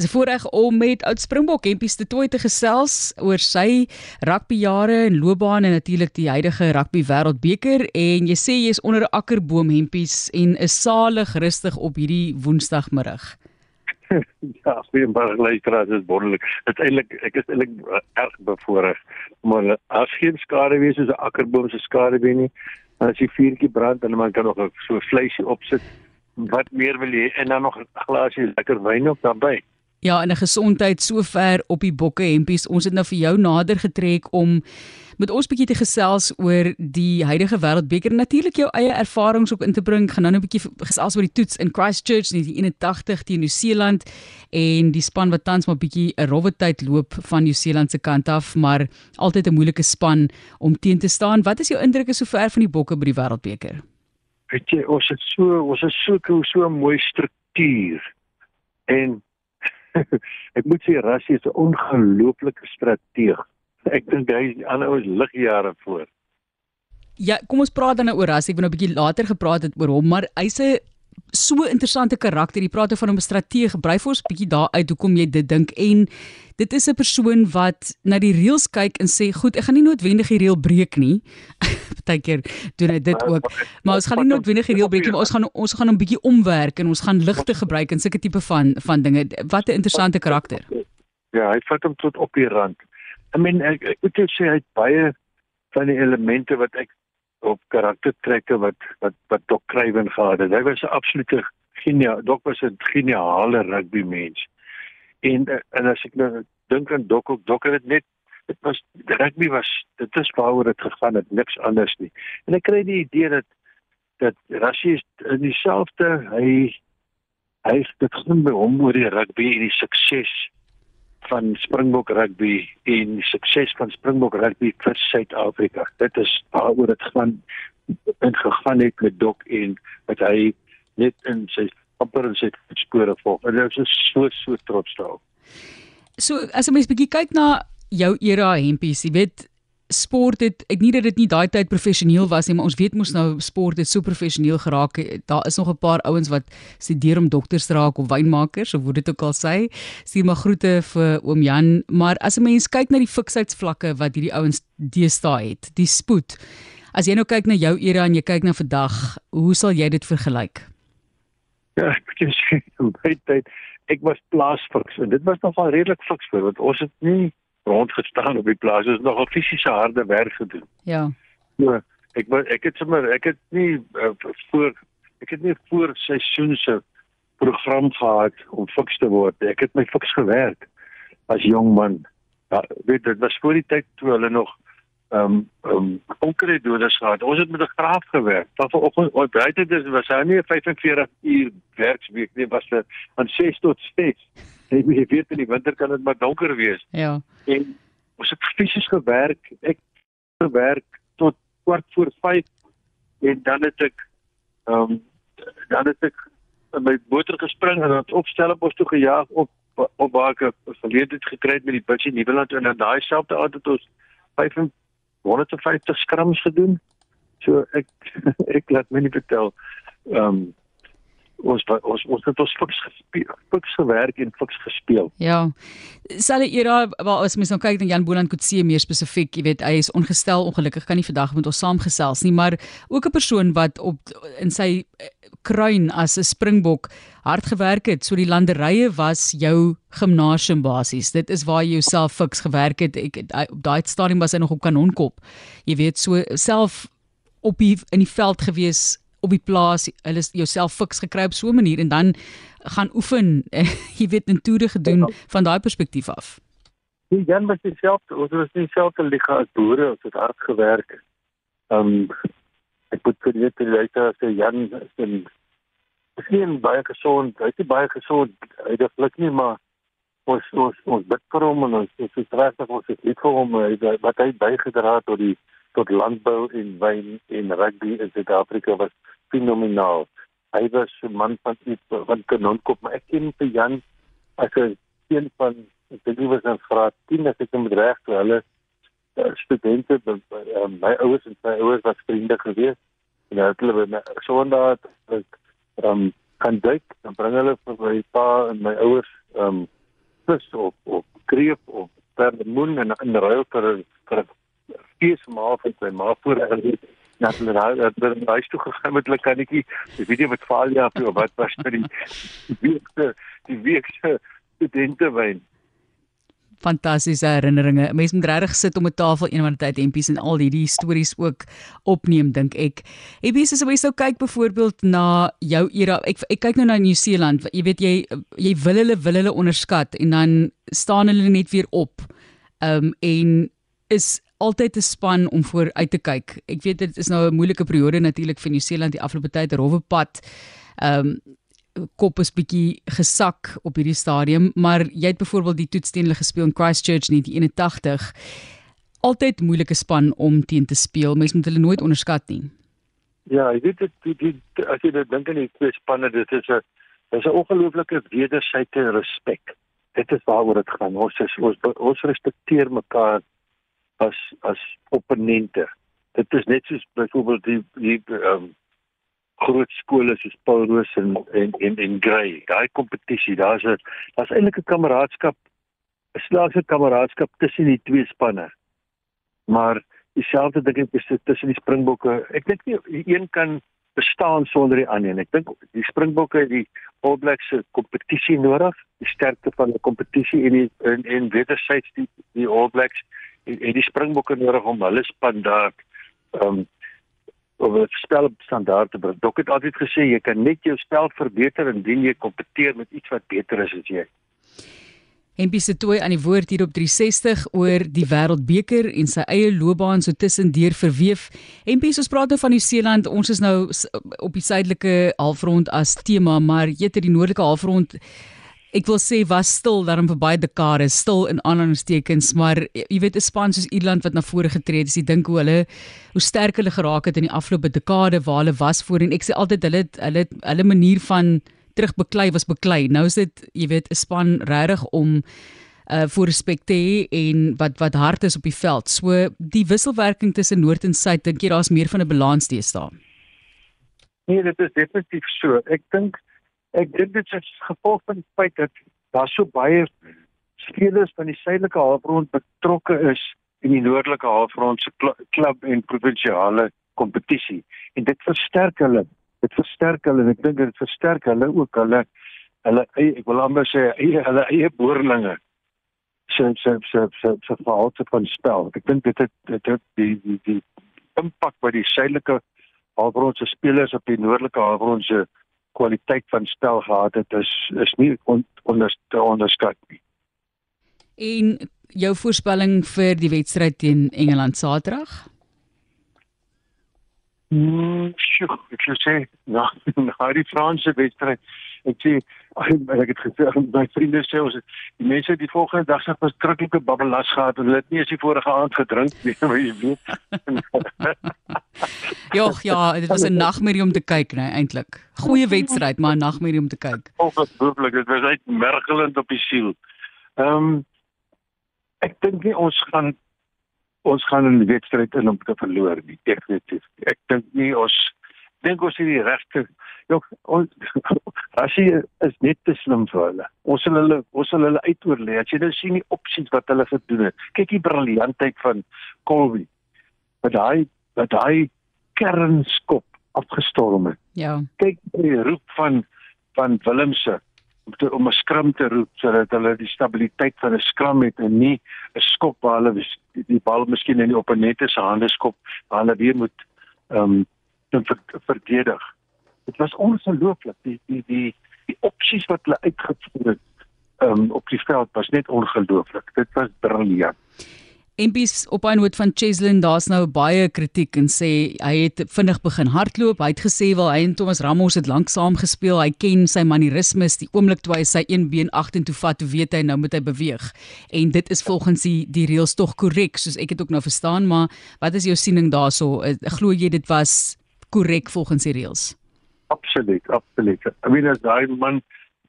Dis 'n voorreg om met oud Springbok Hempies te toe te gesels oor sy rugbyjare en loopbaan en natuurlik die huidige rugby wêreldbeker en jy sê jy is onder 'n akkerboom Hempies en is salig rustig op hierdie woensdagmiddag. ja, goeiemôre luisteraars, dit is wonderlik. Uiteindelik ek is eintlik erg bevoorreg, maar as geen skade wees soos 'n akkerboom se skade wees nie, as jy vuurtjie brand en man kan nog so vleisie opsit. Wat meer wil jy en dan nog 'n glasie lekker wyn op daarbey. Ja, en 'n gesondheid sover op die bokke hempies. Ons het nou vir jou nader getrek om met ons bietjie te gesels oor die huidige wêreldbeker. Natuurlik jou eie ervarings ook in te bring. Gaan nou 'n bietjie gesels oor die toets in Christchurch in die 81 teen Nieu-Seeland en die span wat tans maar bietjie 'n rowwe tyd loop van Nieu-Seeland se kant af, maar altyd 'n moeilike span om teen te staan. Wat is jou indrukke sover van die bokke by die wêreldbeker? Weet jy, ons het so ons het so so 'n mooi struktuur en ek moet sê Rassie is 'n ongelooflike strateeg. Ek dink hy is aan ons ligjare voor. Ja, kom ons praat dan nou oor Rassie. Ek wou nou 'n bietjie later gepraat het oor hom, maar hy's 'n so interessante karakter. Jy praat van hom 'n strateeg. Brei vir ons 'n bietjie daar uit hoekom jy dit dink en dit is 'n persoon wat na die reëls kyk en sê, "Goed, ek gaan nie noodwendig die reël breek nie." Partykeer doen hy dit ook. Maar ons gaan nie noodwendig die reël breek nie, maar ons gaan ons gaan hom bietjie omwerk en ons gaan ligte gebruik en sulke tipe van van dinge. Wat 'n interessante karakter. Ja, hy vat hom tot op die rand. I mean, ek, moet sê hy het baie van die elemente wat ek op karaktertrekke wat wat wat Dok Kruiven gehad het. Hy was 'n absolute geniaal, Dok was 'n geniale rugby mens. En en as ek nou dink aan Dok, Dok het net dit was rugby was dit is waaroor dit gegaan het, niks anders nie. En ek kry die idee dat dat Rassie in dieselfde hy hy het begin by hom oor die rugby en die sukses van Springbok rugby en sukses van Springbok rugby vir Suid-Afrika. Dit is waaroor dit gaan en gegaan het met Dok en wat hy net in sy amper in sy spore volg. En ek is so so trots daarop. So as 'n mens bietjie kyk na jou era hempies, jy weet sport het ek nie dat dit nie daai tyd professioneel was nie, maar ons weet mos nou sport het so professioneel geraak. Daar is nog 'n paar ouens wat studeer om dokters te raak of wynmakers of hoe dit ook al sê. Stuur maar groete vir oom Jan, maar as 'n mens kyk na die fiksheidsvlakke wat hierdie ouens deesdae het, die spoed. As jy nou kyk na jou era en jy kyk na vandag, hoe sal jy dit vergelyk? Ja, ek moet sê, baie tyd ek was plaasfiks en dit was nogal redelik fiks want ons het nie rondgestaan op die plaas. Ons het nogal fisiese harde werk gedoen. Ja. So, ek ek het sommer ek het nie uh, voor ek het nie voor seisoen se program gehad om fiks te word. Ek het my fiks gewerk as jong man. Ja, weet dit was voor die tyd toe hulle nog ehm um, ehm um, onkredoders gehad. Ons het met 'n graaf gewerk. Van vanoggend buite dis was hy nie 45 uur werksweek nie, was dit van 6 tot 6. Jy weet in die winter kan dit maar donker wees. Ja. En ons het fisies gewerk. Ek gewerk tot kwart voor 5 en dan het ek ehm um, dan het ek in my motor gespring en dan opstel op ons toe gejaag op op waar ek verlede het gekry met die Butchie Nieuweland en dan daai selfde aand het ons 550 skrams gedoen. So ek ek laat my nie vertel ehm um, ons ons ons het ons fiks gespeel, fiks gewerk en fiks gespeel. Ja. Sal die era waar as mens nou kyk na Jan Boland Kutse meer spesifiek, jy weet, hy is ongestel, ongelukkig kan nie vandag met ons saamgesels nie, maar ook 'n persoon wat op in sy eh, kruin as 'n springbok hard gewerk het. So die landerye was jou gimnasium basies. Dit is waar jy jouself fiks gewerk het. Ek op daai stadium was hy nog op kanonkop. Jy weet, so self op die, in die veld gewees op die plaas, hulle jouself fiks gekry op so 'n manier en dan gaan oefen, jy weet, in toere gedoen ja. van daai perspektief af. Die Jan was dieselfde, ons was nie dieselfde liga as boere, ons het hard gewerk. Ehm um, ek moet vir net weet as Jan is 'n sien baie gesond, hy is baie gesond, hy geluk nie maar ons ons ons bid vir hom en ons is regtig ons is lief vir hom wat hy bygedra het tot die tot landbou en wyn en rugby in Suid-Afrika was fenomenaal. Hy was 'n man van iets van kanonkop, maar ek ken vir Jan as 'n een van ek dink hy was in graad 10 as ek hom reg toe hulle uh, studente uh, my ouers en my ouers was vriende gewees en hulle het Sondag ek um, kan duik dan bring hulle vir my pa en my ouers um, vis of of kreef of perlemoen en in ruil vir vir feesmaal van sy ma voor hulle na hulle het hulle huis toe gegaan met hulle kannetjie die video met Falia of wat was vir die week die week se studente wyn fantastiese herinneringe. Mense moet regtig sit om 'n tafel eendag tyd empies en al hierdie stories ook opneem dink ek. Empies as jy sou kyk byvoorbeeld na jou era. Ek ek kyk nou na Nieu-Seeland. Jy weet jy jy wil hulle wil hulle onderskat en dan staan hulle net weer op. Ehm um, en is altyd 'n span om voor uit te kyk. Ek weet dit is nou 'n moeilike periode natuurlik vir Nieu-Seeland die afgelope tyd, 'n rowwe pad. Ehm um, kop is bietjie gesak op hierdie stadium, maar jy het byvoorbeeld die toets teen hulle gespeel in Christchurch in 1981. Altyd moeilike span om teen te speel. Mense moet hulle nooit onderskat nie. Ja, ek weet dit die, die, die, as jy dink aan die twee spanne, dit is 'n dis 'n ongelooflike wederwysige respek. Dit is waaroor dit gaan. Ons is ons ons respekteer mekaar as as opponente. Dit is net soos byvoorbeeld die die ehm um, groot skole soos Paul Roos en en en, en Grey. Daai kompetisie, daar's 'n daar's eintlik 'n kameraadskap, 'n slaagse kameraadskap tussen die twee spanne. Maar dieselfde ding is tussen die Springbokke. Ek dink nie een kan bestaan sonder die ander nie. Ek dink die Springbokke het die All Blacks se kompetisie nodig, die sterkte van die kompetisie en die en, en wederzijds die die All Blacks en, en die Springbokke nodig om hulle span daar ehm um, om 'n spel op standaard te bring. Dok het altyd gesê jy kan net jou spel verbeter indien jy kompeteer met iets wat beter is as jy. MP se toe aan die woord hier op 360 oor die Wêreldbeker en sy eie loopbaan so tussendeur verweef. MP ons praat nou van New Zealand. Ons is nou op die suidelike halfrond as tema, maar jette die noordelike halfrond ek wil sê was stil daarom vir baie dekades stil in aanhalingstekens maar jy weet 'n span soos Ierland wat na vore getree het jy dink hoe hulle hoe sterk hulle geraak het in die afgelope dekade waar hulle was voorheen ek sê altyd hulle hulle hulle manier van terugbeklei was beklei. Nou is dit jy weet 'n span regtig om uh voor respek te hê en wat wat hard is op die veld. So die wisselwerking tussen noord en suid dink jy daar's meer van 'n balans teestaan Nee dit is definitief so. Ek dink Ek dink dit is gevolg van die feit dat daar so baie spelers van die suidelike halfrond betrokke is in die noordelike halfrond se klub en provinsiale kompetisie en dit versterk hulle. Dit versterk hulle en ek dink dit versterk hulle ook hulle hulle ek wil amper sê eie hulle eie boerlinge se se se se se verhalte van spel. Ek dink dit het dit het die die die impak by die suidelike halfrond se spelers op die noordelike halfrond se kwaliteit van spel gehad het is is nie on, onder te onderskat nie. En jou voorspelling vir die wedstryd teen Engeland Saterdag? Mm, sjoe, ek sê, nou, nou die Franse wedstryd ek sê ek het gesê my vriende sê ons die mense die volgende dag se verskriklike babbelas gehad en hulle het nie eens die vorige aand gedrink nie maar jy weet. Jogg ja dit was 'n nagmerrie om te kyk nê nee, eintlik. Goeie wedstryd maar 'n nagmerrie om te kyk. Ongelooflik dit was uit mergelend op die siel. Ehm um, ek dink nie ons gaan ons gaan die wedstryd in om te verloor nie definitief. Ek dink nie ons dink ons het die regte Jok, ons as jy is net te slim vir hulle. Ons sal hulle ons sal hulle uitoorlê. As jy nou sien die opsies wat hulle gedoen het. Kyk die briljantheid van Colby. Wat daai wat daai kernskop afgestorm het. Ja. Kyk die roep van van Willemse om te, om 'n skram te roep sodat hulle die stabiliteit van 'n skram het en nie 'n skop waar hulle die, die bal miskien in die opponente se hande skop waar hulle weer moet ehm um, verdedig dit was ongelooflik die die die die opsies wat hulle uitgevoer het um, op die veld was net ongelooflik dit was briljant Impies op 'n noot van Cheslin, daar's nou baie kritiek en sê hy het vinnig begin hardloop. Hy het gesê wel hy en Thomas Ramos het lank saam gespeel. Hy ken sy manierismes. Die oomblik toe hy sy een been agtertoe vat, toe weet hy nou moet hy beweeg. En dit is volgens die die reëls tog korrek, soos ek dit ook nou verstaan, maar wat is jou siening daaroor? So, glo jy dit was korrek volgens die reëls? Absoluut, absoluut. I mean as daai man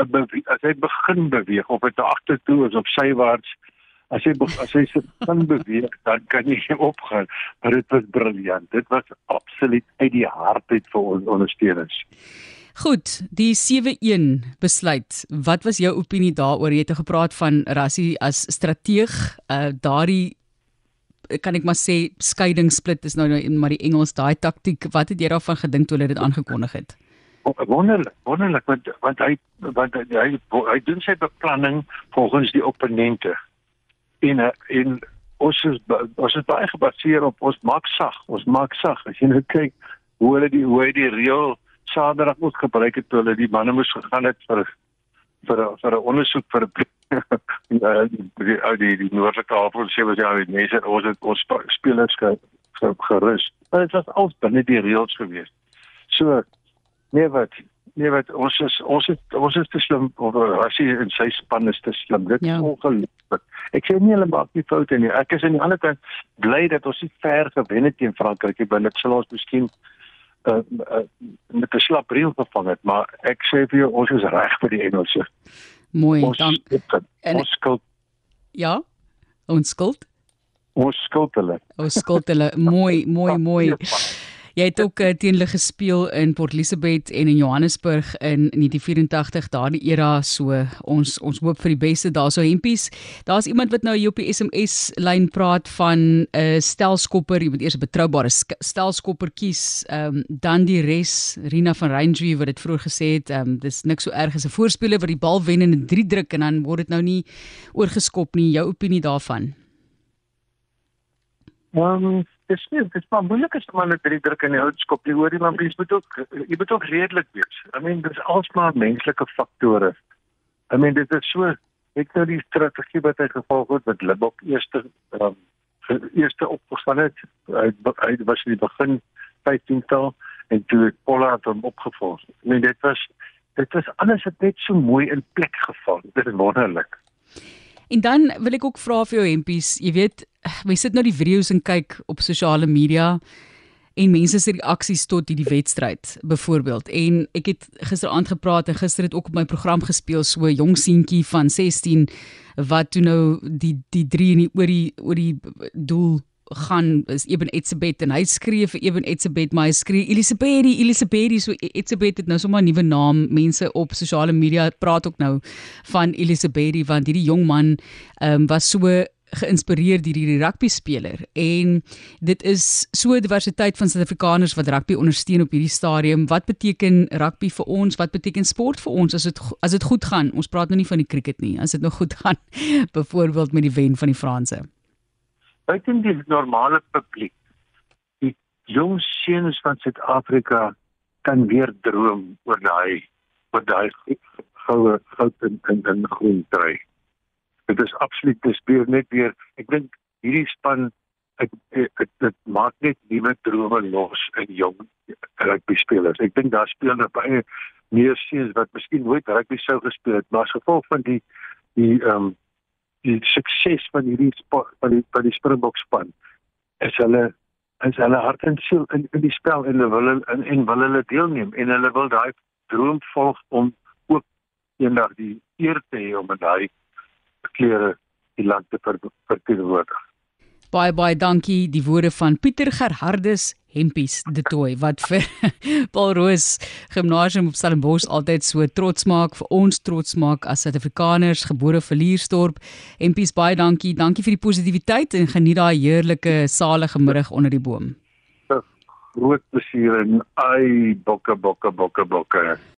as hy begin beweeg of dit agtertoe is of sywaarts, as hy as hy se begin beweeg, dan kan jy nie opgaan. Maar dit was briljant. Dit was absoluut uit die hart uit vir ons ondersteuners. Goed, die 7-1 besluit. Wat was jou opinie daaroor? Jy het gepraat van Rassie as strateeg, uh daardie kan ek maar sê skeidingssplit is nou nou maar die Engels daai taktiek. Wat het jy daarvan gedink toe hulle dit aangekondig het? wonderlik wonderlik want want hy want hy hy, hy doen sy beplanning volgens die opponente en en ons is ons is baie gebaseer op ons maak sag ons maak sag as jy nou kyk hoe hulle die hoe die reël saterdag moet gebruik het hulle die manne moes gegaan het vir vir vir 'n ondersoek vir eh, die ou die die noordelike halfrond sê was ja mense ons het ons spelers gerus maar dit was alles binne die reëls geweest so Nee wat? Nee wat? Ons is ons is ons is te slim of as hy in sy span is te slim. Dit ja. is ongelukkig. Ek sê nie hulle maak nie foute nie. Ek is aan die ander kant bly dat ons nie ver gewen het teen Frankryk nie. Dit sal ons miskien uh, uh, met 'n slap reël gevang het, maar ek sê vir jou ons is reg vir die Engelse. Mooi. Ons, dan en, ons skuld. Ja. Ons skuld. Ons skuld hulle. Ons skuld hulle. Mooi, mooi, mooi. Jy het ook uh, teen hulle gespeel in Port Elizabeth en in Johannesburg in 1984 daardie era so ons ons hoop vir die beste daarso hempies. Daar's iemand wat nou hier op die SMS lyn praat van 'n uh, stelskopper, jy moet eers 'n betroubare stelskopper kies. Ehm um, dan die res, Rina van Rangeview wat dit vroeër gesê het, ehm um, dis niks so erg as 'n voorspeler wat die bal wen en 'n 3 druk en dan word dit nou nie oorgeskop nie. Jou opinie daarvan? Ehm um, dis nie dis maar moeilik as man net drie druk in die hout skop jy hoor jy maar mens moet ook jy moet ook redelik wees. I mean dis alsmaar menslike faktore. I mean dit is so ek nou die strategie wat hy gevolg het met Libok eerste um, eerste opgestaan het hy, hy was in die begin 15tal en toe het Pollard hom opgevolg. I mean dit was dit was alles net so mooi in plek geval. Dit is wonderlik En dan wil ek ook vra vir jou hempies, jy weet, mense sit nou die video's en kyk op sosiale media en mense se reaksies tot hierdie wedstryd byvoorbeeld. En ek het gisteraand gepraat en gister het ook op my program gespeel so 'n jong seentjie van 16 wat toe nou die die 3 in die oor die oor die doel gaan is Eben Etzebeth en hy skree vir Eben Etzebeth maar hy skree Elisabeth Elisabeth so Etzebeth het nou sommer 'n nuwe naam mense op sosiale media praat ook nou van Elisabeth want hierdie jong man um, was so geïnspireer deur hierdie rugby speler en dit is so diversiteit van Suid-Afrikaners wat rugby ondersteun op hierdie stadium. Wat beteken rugby vir ons? Wat beteken sport vir ons as dit as dit goed gaan? Ons praat nou nie van die cricket nie as dit nog goed gaan byvoorbeeld met die wen van die Franse buiten die normale publiek die jong seuns van Suid-Afrika kan weer droom oor daai oor daai goue goud en en, en groen trui. Dit is absoluut dis weer net weer ek dink hierdie span ek dit maak net nuwe drome los in jong rugby spelers. Ek dink daar speel nog baie meer seuns wat miskien nooit rugby sou gespeel het maar as gevolg van die die ehm um, die sukses van hierdie van die van die Springbok span is hulle is hulle hart en siel in in die spel en hulle wil en, en wil hulle deelneem en hulle wil daai droom volg om ook eendag die eer te hê om in daai kleure die land te verteenwoordig. Baie baie dankie die woorde van Pieter Gerhardus Hempies de Tooi wat vir Paul Roos Gimnasium op Stellenbosch altyd so trots maak vir ons trots maak as Suid-Afrikaners gebore vir Liersdorp. Hempies baie dankie. Dankie vir die positiwiteit en geniet daai heerlike salige middag onder die boom. Groot plesier en ai bokke bokke bokke bokke.